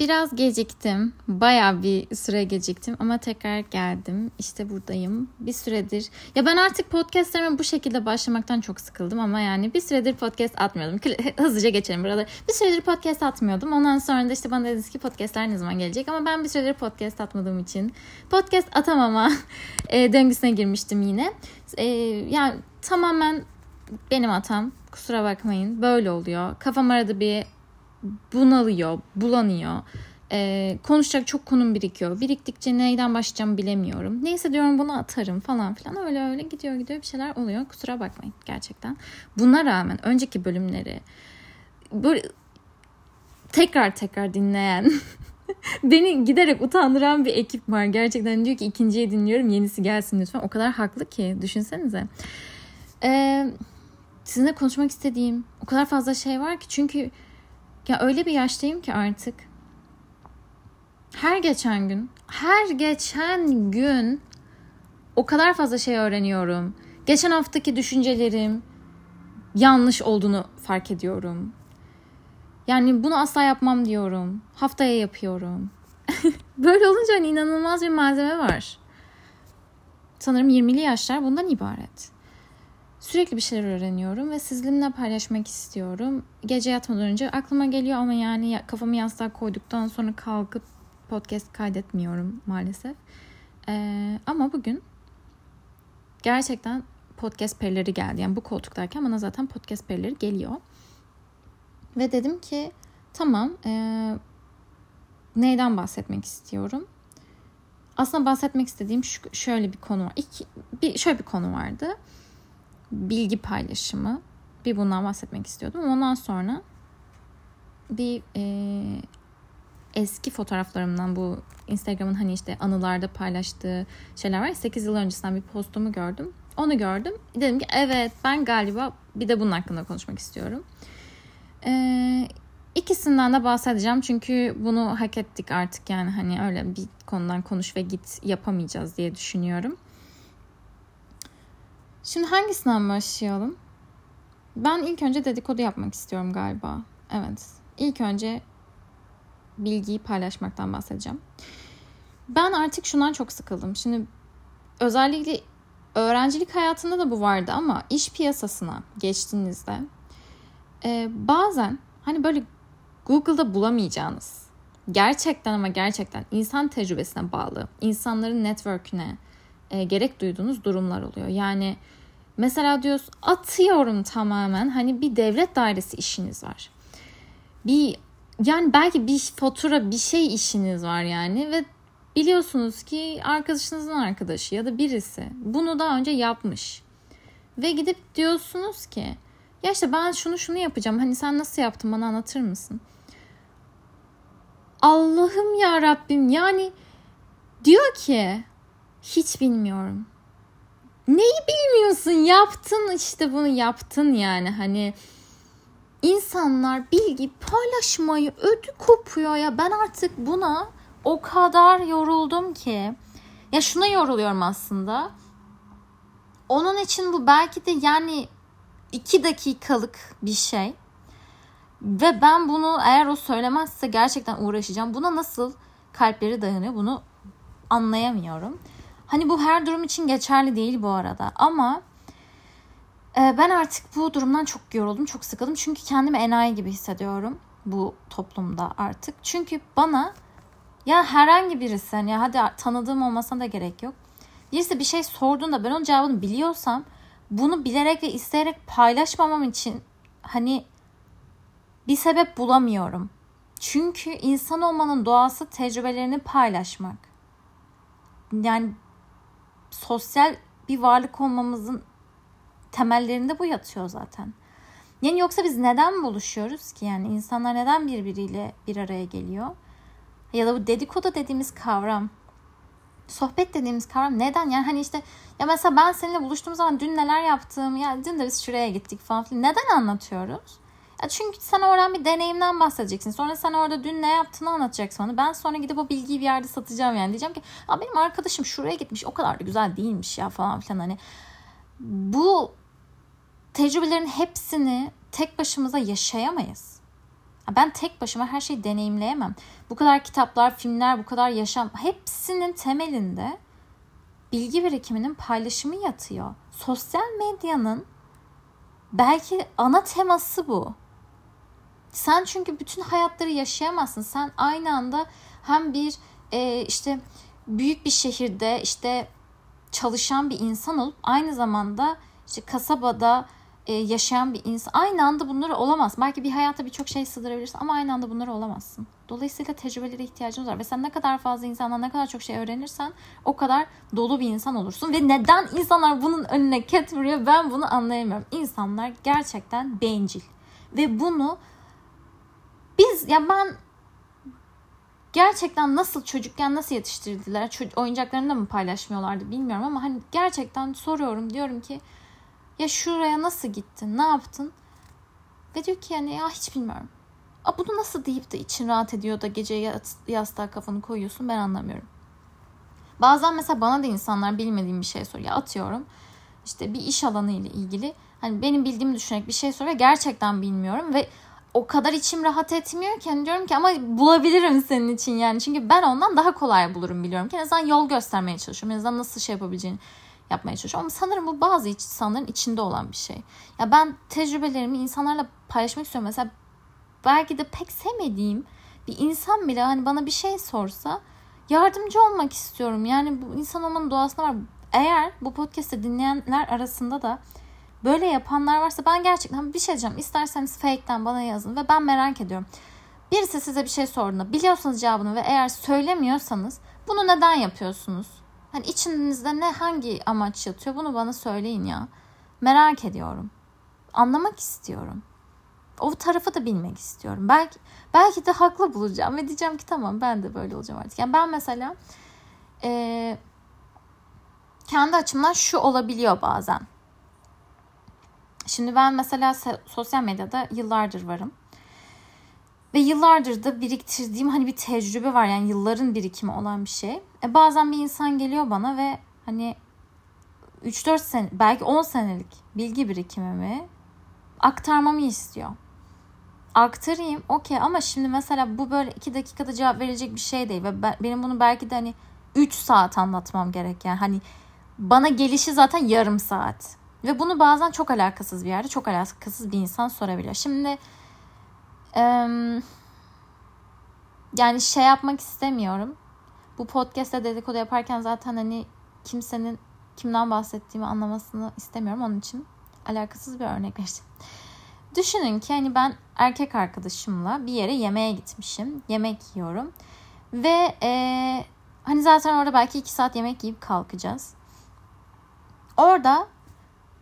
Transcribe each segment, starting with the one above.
Biraz geciktim. Baya bir süre geciktim ama tekrar geldim. İşte buradayım. Bir süredir. Ya ben artık podcastlerime bu şekilde başlamaktan çok sıkıldım ama yani bir süredir podcast atmıyordum. Hızlıca geçelim burada. Bir süredir podcast atmıyordum. Ondan sonra da işte bana dediniz ki podcastler ne zaman gelecek ama ben bir süredir podcast atmadığım için podcast atamama e, döngüsüne girmiştim yine. E, yani tamamen benim hatam. Kusura bakmayın. Böyle oluyor. Kafam arada bir bunalıyor, bulanıyor. Ee, konuşacak çok konum birikiyor. Biriktikçe neyden başlayacağımı bilemiyorum. Neyse diyorum bunu atarım falan filan. Öyle öyle gidiyor gidiyor bir şeyler oluyor. Kusura bakmayın gerçekten. Buna rağmen önceki bölümleri böyle tekrar tekrar dinleyen beni giderek utandıran bir ekip var. Gerçekten diyor ki ikinciye dinliyorum yenisi gelsin lütfen. O kadar haklı ki düşünsenize. Ee, sizinle konuşmak istediğim o kadar fazla şey var ki çünkü ya öyle bir yaştayım ki artık. Her geçen gün, her geçen gün o kadar fazla şey öğreniyorum. Geçen haftaki düşüncelerim yanlış olduğunu fark ediyorum. Yani bunu asla yapmam diyorum. Haftaya yapıyorum. Böyle olunca hani inanılmaz bir malzeme var. Sanırım 20'li yaşlar bundan ibaret. Sürekli bir şeyler öğreniyorum ve sizinle paylaşmak istiyorum. Gece yatmadan önce aklıma geliyor ama yani kafamı yastığa koyduktan sonra kalkıp podcast kaydetmiyorum maalesef. Ee, ama bugün gerçekten podcast perileri geldi. Yani bu koltuktayken bana zaten podcast perileri geliyor. Ve dedim ki tamam e, neyden bahsetmek istiyorum? Aslında bahsetmek istediğim şu, şöyle bir konu var. İki, bir, şöyle bir konu vardı bilgi paylaşımı. Bir bundan bahsetmek istiyordum. Ondan sonra bir e, eski fotoğraflarımdan bu Instagram'ın hani işte anılarda paylaştığı şeyler var. 8 yıl öncesinden bir postumu gördüm. Onu gördüm. Dedim ki evet ben galiba bir de bunun hakkında konuşmak istiyorum. Ee, ikisinden de bahsedeceğim çünkü bunu hak ettik artık yani hani öyle bir konudan konuş ve git yapamayacağız diye düşünüyorum. Şimdi hangisinden başlayalım? Ben ilk önce dedikodu yapmak istiyorum galiba. Evet. İlk önce bilgiyi paylaşmaktan bahsedeceğim. Ben artık şundan çok sıkıldım. Şimdi özellikle öğrencilik hayatında da bu vardı ama iş piyasasına geçtiğinizde e, bazen hani böyle Google'da bulamayacağınız gerçekten ama gerçekten insan tecrübesine bağlı, insanların network'üne, e, gerek duyduğunuz durumlar oluyor. Yani mesela diyoruz atıyorum tamamen hani bir devlet dairesi işiniz var. Bir yani belki bir fatura bir şey işiniz var yani ve biliyorsunuz ki arkadaşınızın arkadaşı ya da birisi bunu daha önce yapmış. Ve gidip diyorsunuz ki ya işte ben şunu şunu yapacağım. Hani sen nasıl yaptın bana anlatır mısın? Allah'ım ya Rabbim yani diyor ki hiç bilmiyorum. Neyi bilmiyorsun? Yaptın işte bunu yaptın yani. Hani insanlar bilgi paylaşmayı ödü kopuyor ya. Ben artık buna o kadar yoruldum ki. Ya şuna yoruluyorum aslında. Onun için bu belki de yani iki dakikalık bir şey. Ve ben bunu eğer o söylemezse gerçekten uğraşacağım. Buna nasıl kalpleri dayanıyor bunu anlayamıyorum. Hani bu her durum için geçerli değil bu arada ama e, ben artık bu durumdan çok yoruldum, çok sıkıldım. Çünkü kendimi enayi gibi hissediyorum bu toplumda artık. Çünkü bana ya herhangi birisi hani hadi tanıdığım olmasına da gerek yok. Birisi bir şey sorduğunda ben onun cevabını biliyorsam bunu bilerek ve isteyerek paylaşmamam için hani bir sebep bulamıyorum. Çünkü insan olmanın doğası tecrübelerini paylaşmak. Yani sosyal bir varlık olmamızın temellerinde bu yatıyor zaten. Yani yoksa biz neden buluşuyoruz ki? Yani insanlar neden birbiriyle bir araya geliyor? Ya da bu dedikodu dediğimiz kavram, sohbet dediğimiz kavram neden? Yani hani işte ya mesela ben seninle buluştuğum zaman dün neler yaptım, ya dün de biz şuraya gittik falan filan. Neden anlatıyoruz? Çünkü sen oradan bir deneyimden bahsedeceksin. Sonra sen orada dün ne yaptığını anlatacaksın bana. Ben sonra gidip o bilgiyi bir yerde satacağım yani. Diyeceğim ki benim arkadaşım şuraya gitmiş o kadar da güzel değilmiş ya falan filan hani. Bu tecrübelerin hepsini tek başımıza yaşayamayız. Ben tek başıma her şeyi deneyimleyemem. Bu kadar kitaplar, filmler, bu kadar yaşam hepsinin temelinde bilgi birikiminin paylaşımı yatıyor. Sosyal medyanın belki ana teması bu. Sen çünkü bütün hayatları yaşayamazsın. Sen aynı anda hem bir e, işte büyük bir şehirde işte çalışan bir insan olup aynı zamanda işte kasabada e, yaşayan bir insan aynı anda bunları olamaz. Belki bir hayatta birçok şey sığdırabilirsin ama aynı anda bunları olamazsın. Dolayısıyla tecrübelere ihtiyacımız var ve sen ne kadar fazla insandan ne kadar çok şey öğrenirsen o kadar dolu bir insan olursun ve neden insanlar bunun önüne ket vuruyor ben bunu anlayamıyorum. İnsanlar gerçekten bencil ve bunu biz ya ben gerçekten nasıl çocukken nasıl yetiştirdiler? Çocuk, oyuncaklarını da mı paylaşmıyorlardı bilmiyorum ama hani gerçekten soruyorum diyorum ki ya şuraya nasıl gittin? Ne yaptın? Ve diyor ki yani ya hiç bilmiyorum. A, bunu nasıl deyip de için rahat ediyor da gece yastığa kafanı koyuyorsun ben anlamıyorum. Bazen mesela bana da insanlar bilmediğim bir şey soruyor. Atıyorum işte bir iş alanı ile ilgili hani benim bildiğimi düşünerek bir şey soruyor. Gerçekten bilmiyorum ve o kadar içim rahat etmiyor ki hani diyorum ki ama bulabilirim senin için yani. Çünkü ben ondan daha kolay bulurum biliyorum ki en azından yol göstermeye çalışıyorum. En azından nasıl şey yapabileceğini yapmaya çalışıyorum. Ama sanırım bu bazı insanların içinde olan bir şey. Ya ben tecrübelerimi insanlarla paylaşmak istiyorum. Mesela belki de pek sevmediğim bir insan bile hani bana bir şey sorsa yardımcı olmak istiyorum. Yani bu insan olmanın doğasında var. Eğer bu podcast'te dinleyenler arasında da böyle yapanlar varsa ben gerçekten bir şey diyeceğim. İsterseniz fake'ten bana yazın ve ben merak ediyorum. Birisi size bir şey sorduğunda biliyorsanız cevabını ve eğer söylemiyorsanız bunu neden yapıyorsunuz? Hani içinizde ne hangi amaç yatıyor bunu bana söyleyin ya. Merak ediyorum. Anlamak istiyorum. O tarafı da bilmek istiyorum. Belki belki de haklı bulacağım ve diyeceğim ki tamam ben de böyle olacağım artık. Yani ben mesela e, kendi açımdan şu olabiliyor bazen. Şimdi ben mesela sosyal medyada yıllardır varım. Ve yıllardır da biriktirdiğim hani bir tecrübe var. Yani yılların birikimi olan bir şey. E bazen bir insan geliyor bana ve hani 3-4 sene belki 10 senelik bilgi birikimimi aktarmamı istiyor. Aktarayım okey ama şimdi mesela bu böyle 2 dakikada cevap verecek bir şey değil ve ben, benim bunu belki de hani 3 saat anlatmam gerek yani hani bana gelişi zaten yarım saat. Ve bunu bazen çok alakasız bir yerde çok alakasız bir insan sorabiliyor. Şimdi yani şey yapmak istemiyorum. Bu podcast'te dedikodu yaparken zaten hani kimsenin kimden bahsettiğimi anlamasını istemiyorum. Onun için alakasız bir örnek vereceğim. Düşünün ki hani ben erkek arkadaşımla bir yere yemeğe gitmişim. Yemek yiyorum. Ve e, hani zaten orada belki iki saat yemek yiyip kalkacağız. Orada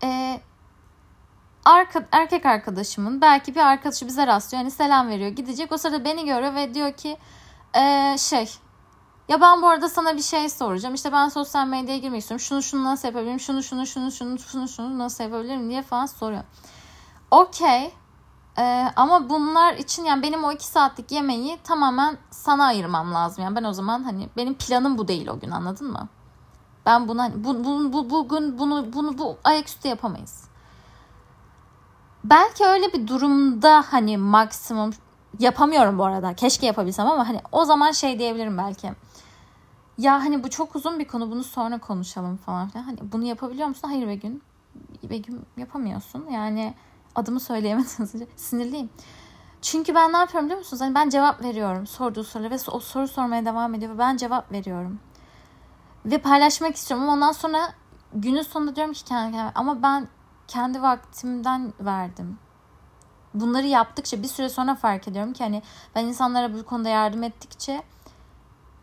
e, arka, erkek arkadaşımın belki bir arkadaşı bize rastlıyor. Yani selam veriyor gidecek. O sırada beni görüyor ve diyor ki e, şey ya ben bu arada sana bir şey soracağım. İşte ben sosyal medyaya girmek istiyorum. Şunu şunu nasıl yapabilirim? Şunu şunu şunu şunu şunu şunu nasıl yapabilirim diye falan soruyor. Okey. Ee, ama bunlar için yani benim o iki saatlik yemeği tamamen sana ayırmam lazım. Yani ben o zaman hani benim planım bu değil o gün anladın mı? Ben buna bu, bu, bu, bugün bunu bunu bu ayaküstü yapamayız. Belki öyle bir durumda hani maksimum yapamıyorum bu arada. Keşke yapabilsem ama hani o zaman şey diyebilirim belki. Ya hani bu çok uzun bir konu bunu sonra konuşalım falan filan. Hani bunu yapabiliyor musun? Hayır Begüm. Begüm yapamıyorsun. Yani adımı söyleyemediniz. Sinirliyim. Çünkü ben ne yapıyorum biliyor musunuz? Hani ben cevap veriyorum sorduğu sorulara ve o soru sormaya devam ediyor ve ben cevap veriyorum. Ve paylaşmak istiyorum ama ondan sonra günün sonunda diyorum ki kendi kendime ama ben kendi vaktimden verdim. Bunları yaptıkça bir süre sonra fark ediyorum ki hani ben insanlara bu konuda yardım ettikçe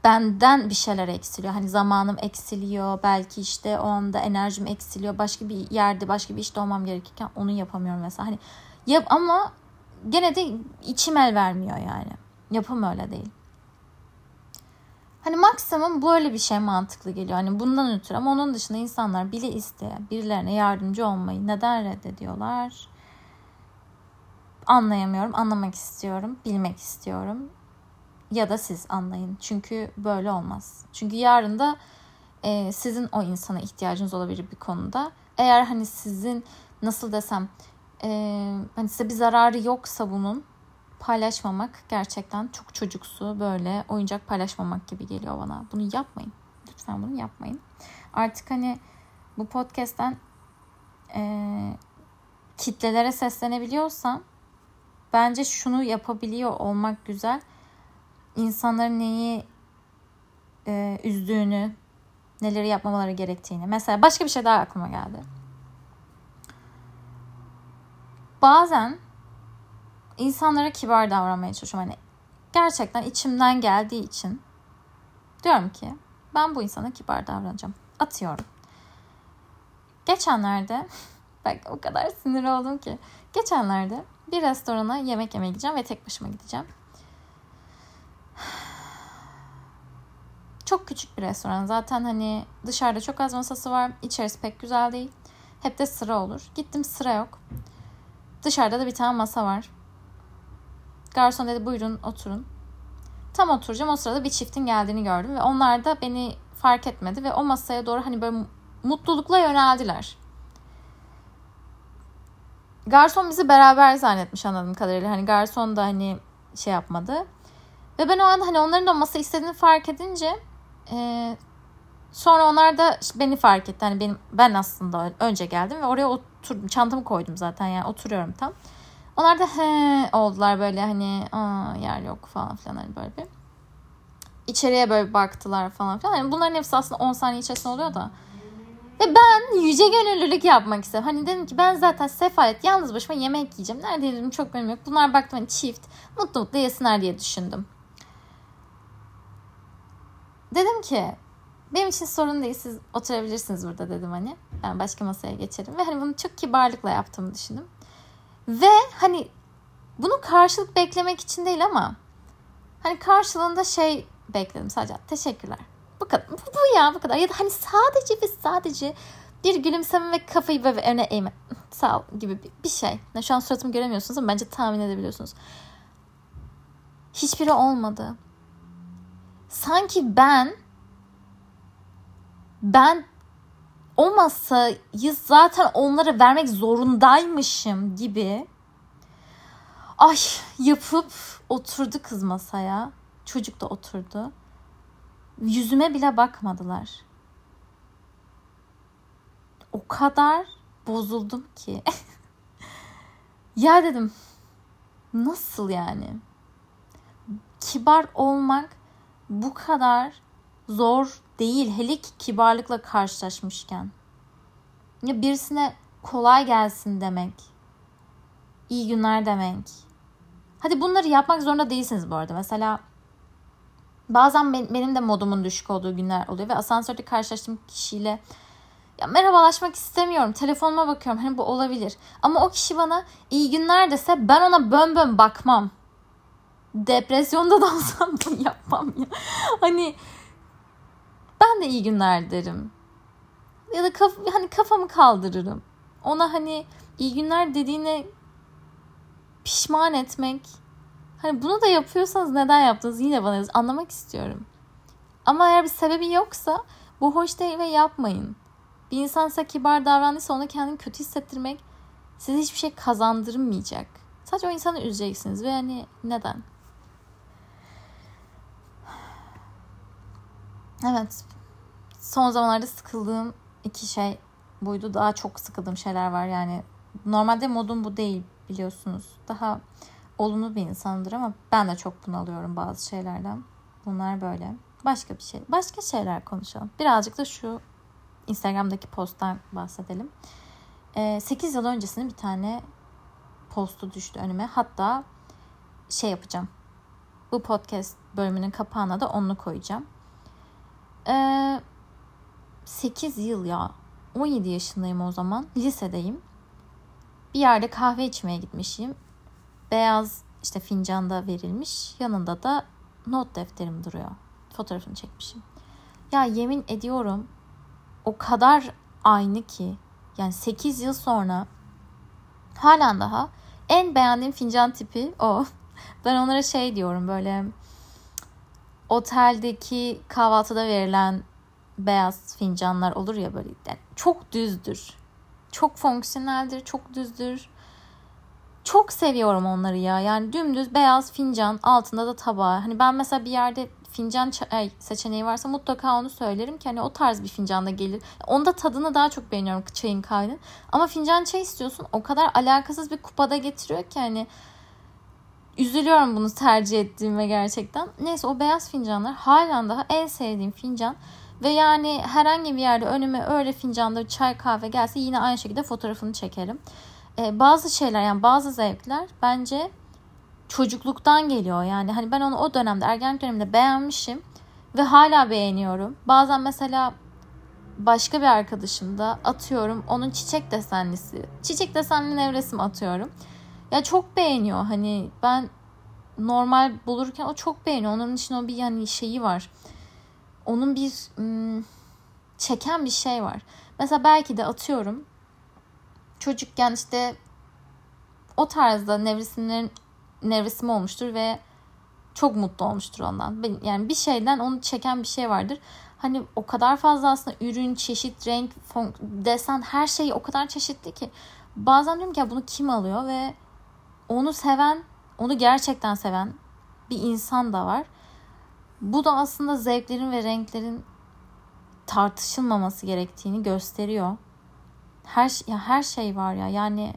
benden bir şeyler eksiliyor. Hani zamanım eksiliyor. Belki işte o anda enerjim eksiliyor. Başka bir yerde başka bir işte olmam gerekirken onu yapamıyorum mesela. Hani yap ama gene de içim el vermiyor yani. Yapım öyle değil. Hani maksimum böyle bir şey mantıklı geliyor. Hani bundan ötürü ama onun dışında insanlar bile isteye birilerine yardımcı olmayı neden reddediyorlar? Anlayamıyorum, anlamak istiyorum, bilmek istiyorum. Ya da siz anlayın. Çünkü böyle olmaz. Çünkü yarın da e, sizin o insana ihtiyacınız olabilir bir konuda. Eğer hani sizin nasıl desem e, hani size bir zararı yoksa bunun paylaşmamak gerçekten çok çocuksu böyle oyuncak paylaşmamak gibi geliyor bana. Bunu yapmayın. Lütfen bunu yapmayın. Artık hani bu podcast'ten e, kitlelere seslenebiliyorsam bence şunu yapabiliyor olmak güzel. İnsanların neyi e, üzdüğünü, neleri yapmamaları gerektiğini. Mesela başka bir şey daha aklıma geldi. Bazen insanlara kibar davranmaya çalışıyorum. Hani gerçekten içimden geldiği için diyorum ki ben bu insana kibar davranacağım. Atıyorum. Geçenlerde bak o kadar sinir oldum ki. Geçenlerde bir restorana yemek yemeye gideceğim ve tek başıma gideceğim. Çok küçük bir restoran. Zaten hani dışarıda çok az masası var. İçerisi pek güzel değil. Hep de sıra olur. Gittim sıra yok. Dışarıda da bir tane masa var. Garson dedi buyurun oturun. Tam oturacağım o sırada bir çiftin geldiğini gördüm ve onlar da beni fark etmedi ve o masaya doğru hani böyle mutlulukla yöneldiler. Garson bizi beraber zannetmiş anladığım kadarıyla. Hani garson da hani şey yapmadı. Ve ben o anda hani onların da masa istediğini fark edince e, sonra onlar da beni fark etti. Hani benim ben aslında önce geldim ve oraya oturdum. Çantamı koydum zaten yani oturuyorum tam. Onlar da he oldular böyle hani yer yok falan filan hani böyle bir. İçeriye böyle baktılar falan filan. Yani bunların hepsi aslında 10 saniye içerisinde oluyor da. Ve ben yüce gönüllülük yapmak istedim. Hani dedim ki ben zaten sefalet yalnız başıma yemek yiyeceğim. Nerede yedim çok benim yok. Bunlar baktım hani çift. Mutlu mutlu yesinler diye düşündüm. Dedim ki benim için sorun değil siz oturabilirsiniz burada dedim hani. Ben başka masaya geçerim. Ve hani bunu çok kibarlıkla yaptığımı düşündüm. Ve hani bunu karşılık beklemek için değil ama hani karşılığında şey bekledim sadece. Teşekkürler. Bu kadar. Bu, bu ya bu kadar. Ya da hani sadece ve sadece bir gülümseme ve kafayı böyle öne eğme. Sağ ol gibi bir şey. Şu an suratımı göremiyorsunuz ama bence tahmin edebiliyorsunuz. Hiçbiri olmadı. Sanki ben ben o masayı zaten onlara vermek zorundaymışım gibi ay yapıp oturdu kız masaya. Çocuk da oturdu. Yüzüme bile bakmadılar. O kadar bozuldum ki. ya dedim nasıl yani? Kibar olmak bu kadar zor değil. Hele ki kibarlıkla karşılaşmışken. Ya birisine kolay gelsin demek. İyi günler demek. Hadi bunları yapmak zorunda değilsiniz bu arada. Mesela bazen benim de modumun düşük olduğu günler oluyor ve asansörde karşılaştığım kişiyle ya merhabalaşmak istemiyorum. Telefonuma bakıyorum. Hani bu olabilir. Ama o kişi bana iyi günler dese ben ona bön bön bakmam. Depresyonda da olsam bunu yapmam ya. Hani ben de iyi günler derim. Ya da kaf hani kafamı kaldırırım. Ona hani iyi günler dediğine pişman etmek. Hani bunu da yapıyorsanız neden yaptınız yine bana yaz. Anlamak istiyorum. Ama eğer bir sebebi yoksa bu hoş değil ve yapmayın. Bir insan size kibar davrandıysa ona kendini kötü hissettirmek size hiçbir şey kazandırmayacak. Sadece o insanı üzeceksiniz ve hani neden? Evet. Son zamanlarda sıkıldığım iki şey buydu. Daha çok sıkıldığım şeyler var yani. Normalde modum bu değil biliyorsunuz. Daha olumlu bir insandır ama ben de çok bunalıyorum bazı şeylerden. Bunlar böyle. Başka bir şey. Başka şeyler konuşalım. Birazcık da şu Instagram'daki posttan bahsedelim. 8 yıl öncesinde bir tane postu düştü önüme. Hatta şey yapacağım. Bu podcast bölümünün kapağına da onu koyacağım. Ee, 8 yıl ya. 17 yaşındayım o zaman. Lisedeyim. Bir yerde kahve içmeye gitmişim. Beyaz işte fincanda verilmiş. Yanında da not defterim duruyor. Fotoğrafını çekmişim. Ya yemin ediyorum o kadar aynı ki yani 8 yıl sonra halen daha en beğendiğim fincan tipi o. Ben onlara şey diyorum böyle oteldeki kahvaltıda verilen beyaz fincanlar olur ya böyle yani çok düzdür. Çok fonksiyoneldir, çok düzdür. çok seviyorum onları ya. Yani dümdüz beyaz fincan altında da tabağı. Hani ben mesela bir yerde fincan çay seçeneği varsa mutlaka onu söylerim ki hani o tarz bir fincanda gelir. Onda tadını daha çok beğeniyorum çayın kaynı. Ama fincan çay istiyorsun o kadar alakasız bir kupada getiriyor ki hani üzülüyorum bunu tercih ettiğime gerçekten. Neyse o beyaz fincanlar halen daha en sevdiğim fincan. Ve yani herhangi bir yerde önüme öyle fincanda çay kahve gelse yine aynı şekilde fotoğrafını çekerim. Ee, bazı şeyler yani bazı zevkler bence çocukluktan geliyor. Yani hani ben onu o dönemde ergenlik döneminde beğenmişim ve hala beğeniyorum. Bazen mesela başka bir arkadaşım da atıyorum onun çiçek desenlisi. Çiçek desenli nevresim atıyorum. Ya çok beğeniyor. Hani ben normal bulurken o çok beğeniyor. Onun için o bir yani şeyi var. Onun bir çeken bir şey var. Mesela belki de atıyorum çocukken işte o tarzda nevresimlerin nevresim olmuştur ve çok mutlu olmuştur ondan. Yani bir şeyden onu çeken bir şey vardır. Hani o kadar fazla aslında ürün, çeşit, renk, desen her şey o kadar çeşitli ki. Bazen diyorum ki ya bunu kim alıyor ve onu seven, onu gerçekten seven bir insan da var. Bu da aslında zevklerin ve renklerin tartışılmaması gerektiğini gösteriyor. Her ya her şey var ya. Yani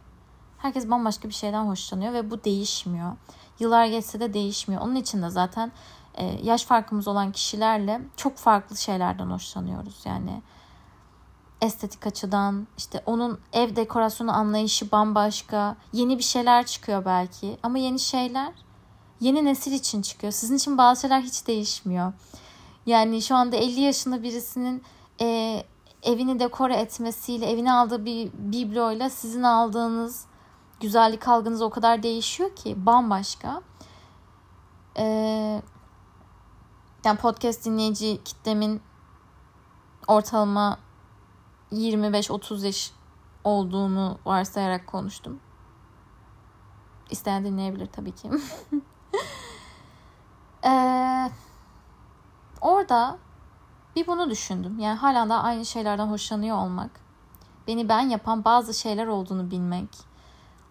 herkes bambaşka bir şeyden hoşlanıyor ve bu değişmiyor. Yıllar geçse de değişmiyor. Onun için de zaten e, yaş farkımız olan kişilerle çok farklı şeylerden hoşlanıyoruz. Yani estetik açıdan işte onun ev dekorasyonu anlayışı bambaşka. Yeni bir şeyler çıkıyor belki ama yeni şeyler yeni nesil için çıkıyor. Sizin için bazı şeyler hiç değişmiyor. Yani şu anda 50 yaşında birisinin e, evini dekore etmesiyle, evine aldığı bir bibloyla sizin aldığınız güzellik algınız o kadar değişiyor ki bambaşka. Ee, yani podcast dinleyici kitlemin ortalama 25-30 yaş olduğunu varsayarak konuştum. İsteyen dinleyebilir tabii ki. ee, orada bir bunu düşündüm. Yani hala da aynı şeylerden hoşlanıyor olmak. Beni ben yapan bazı şeyler olduğunu bilmek.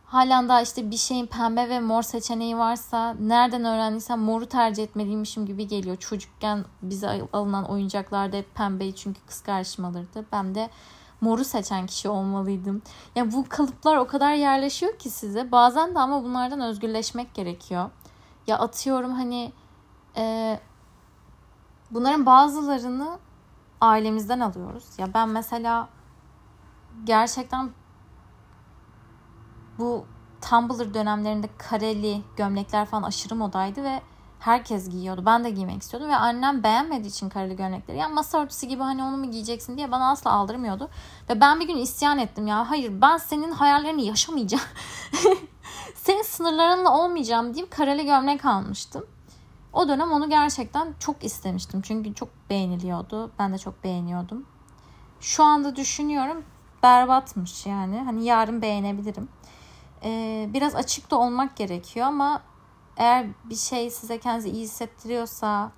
Halen daha işte bir şeyin pembe ve mor seçeneği varsa nereden öğrendiysem moru tercih etmeliymişim gibi geliyor. Çocukken bize alınan oyuncaklarda hep pembeyi çünkü kız kardeşim alırdı. Ben de moru seçen kişi olmalıydım. Yani bu kalıplar o kadar yerleşiyor ki size. Bazen de ama bunlardan özgürleşmek gerekiyor. Ya atıyorum hani e, bunların bazılarını ailemizden alıyoruz. Ya ben mesela gerçekten bu Tumblr dönemlerinde kareli gömlekler falan aşırı modaydı ve herkes giyiyordu. Ben de giymek istiyordum ve annem beğenmediği için kareli gömlekleri. Yani masa örtüsü gibi hani onu mu giyeceksin diye bana asla aldırmıyordu. Ve ben bir gün isyan ettim ya. Hayır ben senin hayallerini yaşamayacağım. senin sınırlarınla olmayacağım deyip kareli gömlek almıştım. O dönem onu gerçekten çok istemiştim. Çünkü çok beğeniliyordu. Ben de çok beğeniyordum. Şu anda düşünüyorum berbatmış yani. Hani yarın beğenebilirim. Ee, biraz açık da olmak gerekiyor ama eğer bir şey size kendinizi iyi hissettiriyorsa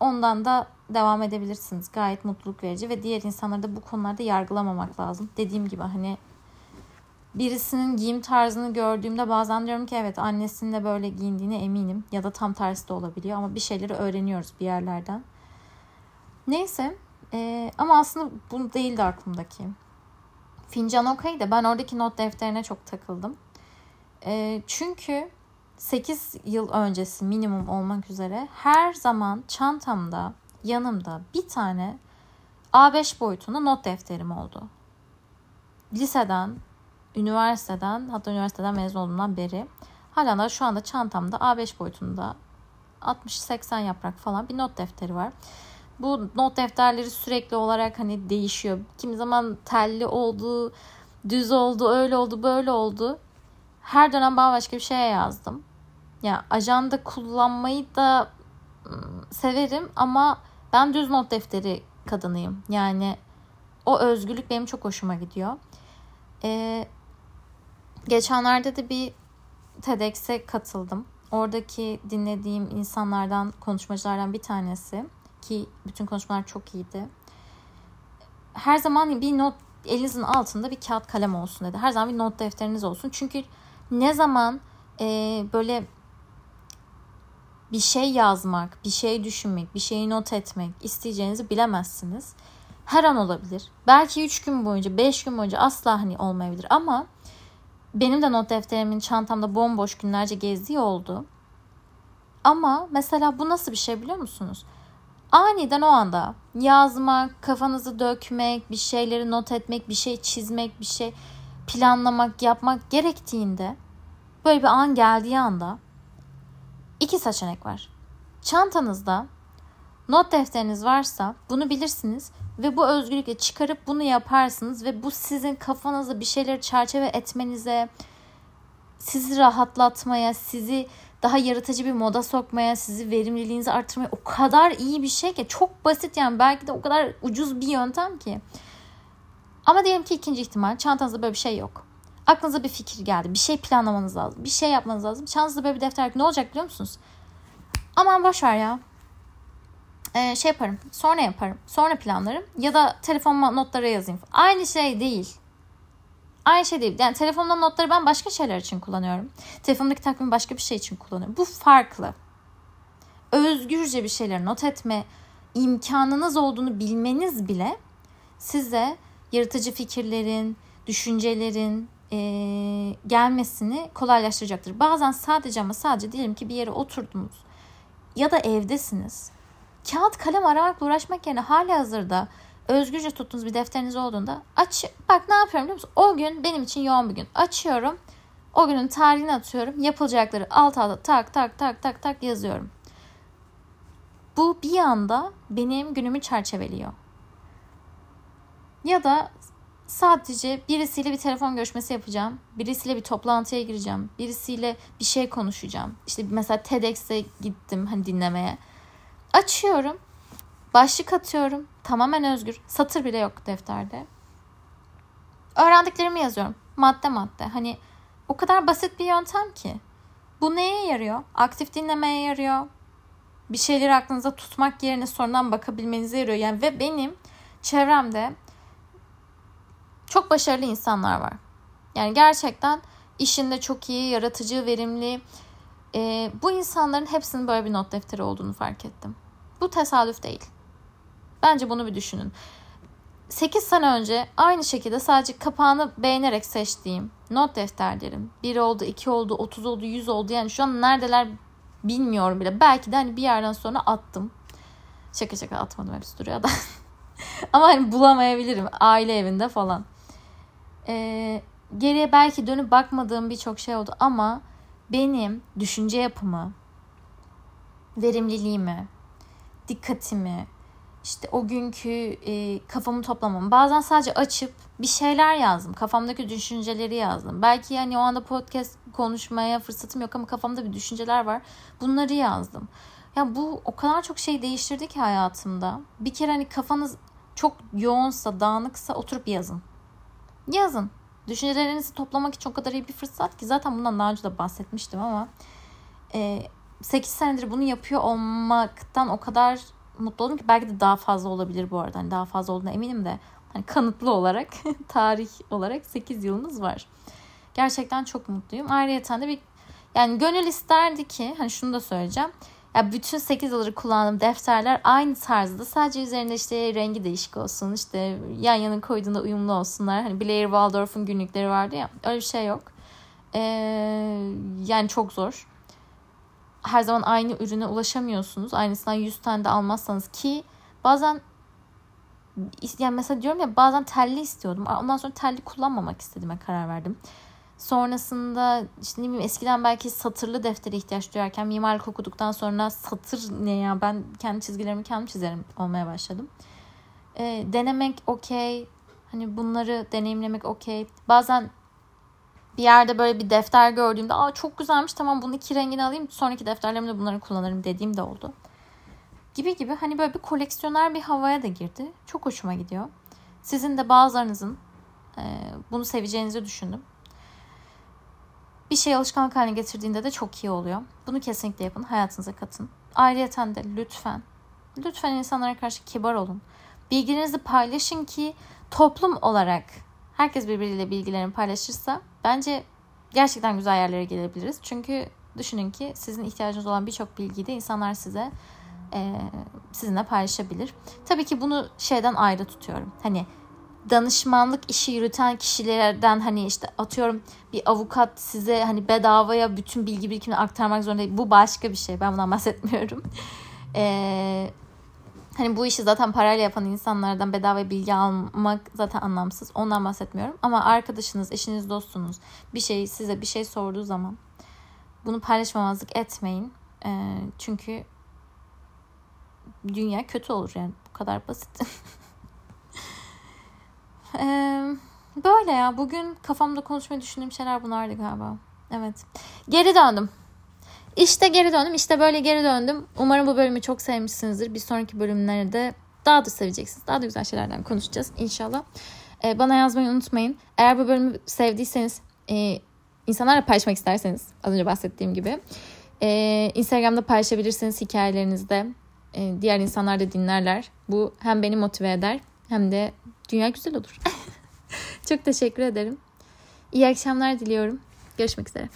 ondan da devam edebilirsiniz. Gayet mutluluk verici ve diğer insanları da bu konularda yargılamamak lazım. Dediğim gibi hani birisinin giyim tarzını gördüğümde bazen diyorum ki evet annesinin de böyle giyindiğine eminim. Ya da tam tersi de olabiliyor ama bir şeyleri öğreniyoruz bir yerlerden. Neyse ee, ama aslında bu değildi aklımdaki. Fincan okey ben oradaki not defterine çok takıldım. E, çünkü 8 yıl öncesi minimum olmak üzere her zaman çantamda yanımda bir tane A5 boyutunda not defterim oldu. Liseden, üniversiteden hatta üniversiteden mezun olduğumdan beri hala da şu anda çantamda A5 boyutunda 60-80 yaprak falan bir not defteri var. Bu not defterleri sürekli olarak hani değişiyor. Kimi zaman telli oldu, düz oldu, öyle oldu, böyle oldu. Her dönem bambaşka bir şeye yazdım. Ya yani ajanda kullanmayı da severim ama ben düz not defteri kadınıyım. Yani o özgürlük benim çok hoşuma gidiyor. Ee, geçenlerde de bir TEDx'e katıldım. Oradaki dinlediğim insanlardan, konuşmacılardan bir tanesi ki bütün konuşmalar çok iyiydi. Her zaman bir not elinizin altında bir kağıt kalem olsun dedi. Her zaman bir not defteriniz olsun. Çünkü ne zaman e, böyle bir şey yazmak, bir şey düşünmek, bir şeyi not etmek isteyeceğinizi bilemezsiniz. Her an olabilir. Belki 3 gün boyunca, 5 gün boyunca asla hani olmayabilir ama benim de not defterimin çantamda bomboş günlerce gezdiği oldu. Ama mesela bu nasıl bir şey biliyor musunuz? Aniden o anda yazmak, kafanızı dökmek, bir şeyleri not etmek, bir şey çizmek, bir şey planlamak, yapmak gerektiğinde böyle bir an geldiği anda iki seçenek var. Çantanızda not defteriniz varsa bunu bilirsiniz ve bu özgürlükle çıkarıp bunu yaparsınız ve bu sizin kafanızda bir şeyleri çerçeve etmenize, sizi rahatlatmaya, sizi daha yaratıcı bir moda sokmaya, sizi verimliliğinizi arttırmaya o kadar iyi bir şey ki çok basit yani belki de o kadar ucuz bir yöntem ki. Ama diyelim ki ikinci ihtimal çantanızda böyle bir şey yok. Aklınıza bir fikir geldi. Bir şey planlamanız lazım. Bir şey yapmanız lazım. Çantanızda böyle bir defter ne olacak biliyor musunuz? Aman boş ya. Ee, şey yaparım. Sonra yaparım. Sonra planlarım. Ya da telefonuma notlara yazayım. Aynı şey değil. Aynı şey değil. Yani telefonumdan notları ben başka şeyler için kullanıyorum. Telefonumdaki takvimi başka bir şey için kullanıyorum. Bu farklı. Özgürce bir şeyler not etme imkanınız olduğunu bilmeniz bile size yaratıcı fikirlerin, düşüncelerin e, gelmesini kolaylaştıracaktır. Bazen sadece ama sadece diyelim ki bir yere oturdunuz ya da evdesiniz. Kağıt kalem aramakla uğraşmak yerine hali hazırda özgürce tuttuğunuz bir defteriniz olduğunda aç bak ne yapıyorum biliyor musun? O gün benim için yoğun bir gün. Açıyorum. O günün tarihini atıyorum. Yapılacakları alt alta tak tak tak tak tak yazıyorum. Bu bir anda benim günümü çerçeveliyor. Ya da sadece birisiyle bir telefon görüşmesi yapacağım. Birisiyle bir toplantıya gireceğim. Birisiyle bir şey konuşacağım. İşte mesela TEDx'e gittim hani dinlemeye. Açıyorum. Başlık atıyorum. Tamamen özgür. Satır bile yok defterde. Öğrendiklerimi yazıyorum. Madde madde. Hani o kadar basit bir yöntem ki. Bu neye yarıyor? Aktif dinlemeye yarıyor. Bir şeyleri aklınıza tutmak yerine sonradan bakabilmenize yarıyor. Yani ve benim çevremde çok başarılı insanlar var. Yani gerçekten işinde çok iyi, yaratıcı, verimli. E, bu insanların hepsinin böyle bir not defteri olduğunu fark ettim. Bu tesadüf değil. Bence bunu bir düşünün. 8 sene önce aynı şekilde sadece kapağını beğenerek seçtiğim not defterlerim. 1 oldu, 2 oldu, 30 oldu, 100 oldu. Yani şu an neredeler bilmiyorum bile. Belki de hani bir yerden sonra attım. Şaka şaka atmadım hepsi duruyor da. Ama hani bulamayabilirim aile evinde falan. Ee, geriye belki dönüp bakmadığım birçok şey oldu ama benim düşünce yapımı, verimliliğimi, dikkatimi, işte o günkü e, kafamı toplamam. Bazen sadece açıp bir şeyler yazdım. Kafamdaki düşünceleri yazdım. Belki yani o anda podcast konuşmaya fırsatım yok ama kafamda bir düşünceler var. Bunları yazdım. Ya bu o kadar çok şey değiştirdi ki hayatımda. Bir kere hani kafanız çok yoğunsa, dağınıksa oturup yazın. Yazın. Düşüncelerinizi toplamak için o kadar iyi bir fırsat ki zaten bundan daha önce de bahsetmiştim ama e, 8 senedir bunu yapıyor olmaktan o kadar mutlu oldum ki belki de daha fazla olabilir bu arada. Hani daha fazla olduğuna eminim de hani kanıtlı olarak tarih olarak 8 yılınız var. Gerçekten çok mutluyum. Ayrıca de bir yani gönül isterdi ki hani şunu da söyleyeceğim. Ya bütün 8 yıldır kullandığım defterler aynı tarzda. Sadece üzerinde işte rengi değişik olsun. işte yan yana koyduğunda uyumlu olsunlar. Hani Blair Waldorf'un günlükleri vardı ya. Öyle bir şey yok. Ee, yani çok zor her zaman aynı ürüne ulaşamıyorsunuz. Aynısından 100 tane de almazsanız ki bazen yani mesela diyorum ya bazen telli istiyordum. Ondan sonra telli kullanmamak istediğime karar verdim. Sonrasında işte ne bileyim eskiden belki satırlı deftere ihtiyaç duyarken mimarlık okuduktan sonra satır ne ya ben kendi çizgilerimi kendim çizerim olmaya başladım. E, denemek okey. Hani bunları deneyimlemek okey. Bazen bir yerde böyle bir defter gördüğümde aa çok güzelmiş tamam bunu iki rengini alayım sonraki defterlerimde bunları kullanırım dediğim de oldu. Gibi gibi hani böyle bir koleksiyoner bir havaya da girdi. Çok hoşuma gidiyor. Sizin de bazılarınızın e, bunu seveceğinizi düşündüm. Bir şey alışkanlık haline getirdiğinde de çok iyi oluyor. Bunu kesinlikle yapın. Hayatınıza katın. Ayrıyeten de lütfen, lütfen insanlara karşı kibar olun. Bilgilerinizi paylaşın ki toplum olarak herkes birbiriyle bilgilerini paylaşırsa bence gerçekten güzel yerlere gelebiliriz. Çünkü düşünün ki sizin ihtiyacınız olan birçok bilgiyi de insanlar size e, sizinle paylaşabilir. Tabii ki bunu şeyden ayrı tutuyorum. Hani danışmanlık işi yürüten kişilerden hani işte atıyorum bir avukat size hani bedavaya bütün bilgi birikimini aktarmak zorunda değil. Bu başka bir şey. Ben bundan bahsetmiyorum. Ee, hani bu işi zaten parayla yapan insanlardan bedava bilgi almak zaten anlamsız. Ondan bahsetmiyorum. Ama arkadaşınız, eşiniz, dostunuz bir şey size bir şey sorduğu zaman bunu paylaşmamazlık etmeyin. Ee, çünkü dünya kötü olur yani. Bu kadar basit. ee, böyle ya. Bugün kafamda konuşmayı düşündüğüm şeyler bunlardı galiba. Evet. Geri döndüm. İşte geri döndüm. İşte böyle geri döndüm. Umarım bu bölümü çok sevmişsinizdir. Bir sonraki bölümlerde daha da seveceksiniz. Daha da güzel şeylerden konuşacağız inşallah. Ee, bana yazmayı unutmayın. Eğer bu bölümü sevdiyseniz, e, insanlarla paylaşmak isterseniz az önce bahsettiğim gibi e, Instagram'da paylaşabilirsiniz hikayelerinizde. E, diğer insanlar da dinlerler. Bu hem beni motive eder hem de dünya güzel olur. çok teşekkür ederim. İyi akşamlar diliyorum. Görüşmek üzere.